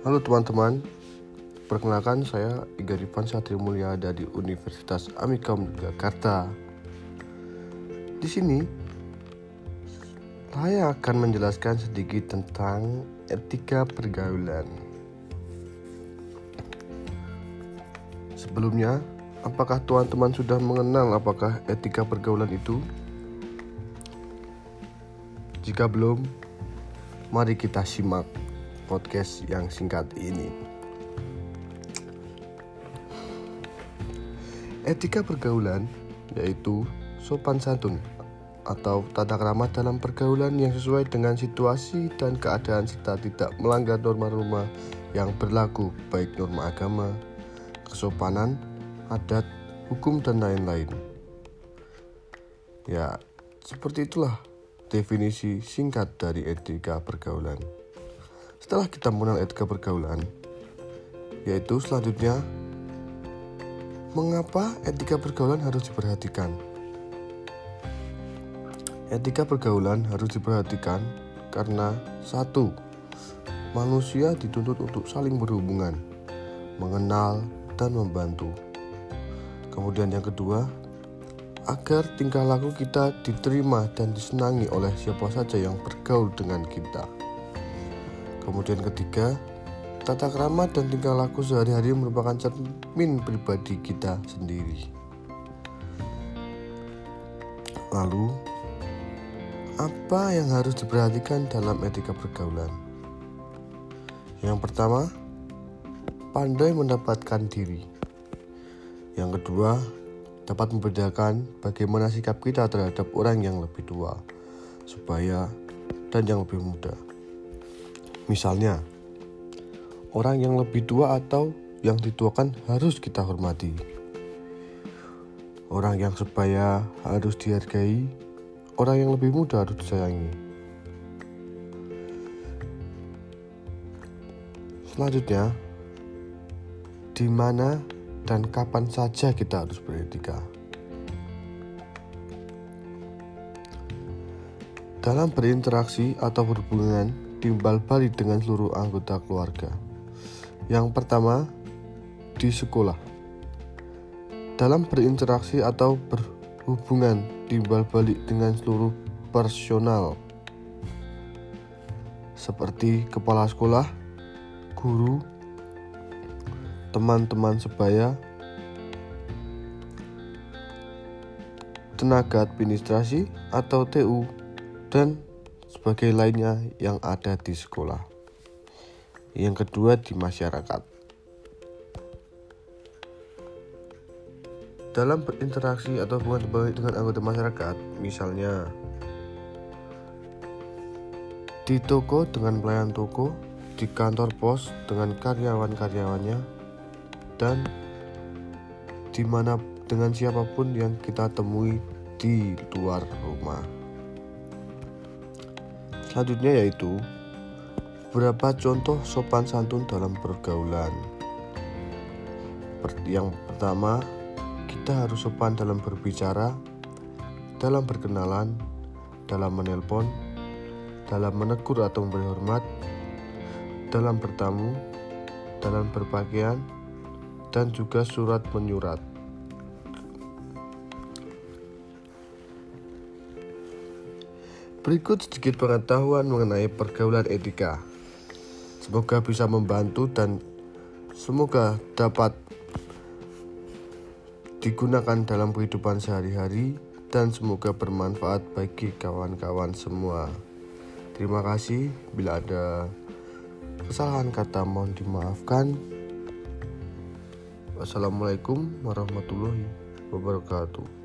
Halo teman-teman, perkenalkan saya Iga Rifan Satri Mulya dari Universitas Amikam Jakarta. Di sini, saya akan menjelaskan sedikit tentang etika pergaulan. Sebelumnya, apakah teman-teman sudah mengenal apakah etika pergaulan itu? Jika belum, mari kita simak podcast yang singkat ini. Etika pergaulan yaitu sopan santun atau tata krama dalam pergaulan yang sesuai dengan situasi dan keadaan serta tidak melanggar norma-norma yang berlaku baik norma agama, kesopanan, adat, hukum dan lain-lain. Ya, seperti itulah definisi singkat dari etika pergaulan. Setelah kita mengenal etika pergaulan, yaitu selanjutnya mengapa etika pergaulan harus diperhatikan. Etika pergaulan harus diperhatikan karena satu, manusia dituntut untuk saling berhubungan, mengenal, dan membantu. Kemudian yang kedua, agar tingkah laku kita diterima dan disenangi oleh siapa saja yang bergaul dengan kita. Kemudian ketiga, tata krama dan tingkah laku sehari-hari merupakan cermin pribadi kita sendiri. Lalu, apa yang harus diperhatikan dalam etika pergaulan? Yang pertama, pandai mendapatkan diri. Yang kedua, dapat membedakan bagaimana sikap kita terhadap orang yang lebih tua, supaya dan yang lebih muda. Misalnya, orang yang lebih tua atau yang dituakan harus kita hormati. Orang yang sebaya harus dihargai, orang yang lebih muda harus disayangi. Selanjutnya, di mana dan kapan saja kita harus beretika. Dalam berinteraksi atau berhubungan timbal balik dengan seluruh anggota keluarga. Yang pertama, di sekolah. Dalam berinteraksi atau berhubungan timbal balik dengan seluruh personal seperti kepala sekolah, guru, teman-teman sebaya, tenaga administrasi atau TU, dan sebagai lainnya yang ada di sekolah. Yang kedua di masyarakat. Dalam berinteraksi atau hubungan baik dengan anggota masyarakat, misalnya di toko dengan pelayan toko, di kantor pos dengan karyawan-karyawannya, dan di mana dengan siapa pun yang kita temui di luar rumah. Selanjutnya yaitu beberapa contoh sopan santun dalam pergaulan. Yang pertama, kita harus sopan dalam berbicara, dalam berkenalan, dalam menelpon, dalam menegur atau memberi hormat, dalam bertamu, dalam berpakaian, dan juga surat menyurat. Berikut sedikit pengetahuan mengenai pergaulan etika. Semoga bisa membantu dan semoga dapat digunakan dalam kehidupan sehari-hari dan semoga bermanfaat bagi kawan-kawan semua. Terima kasih. Bila ada kesalahan kata mohon dimaafkan. Wassalamualaikum warahmatullahi wabarakatuh.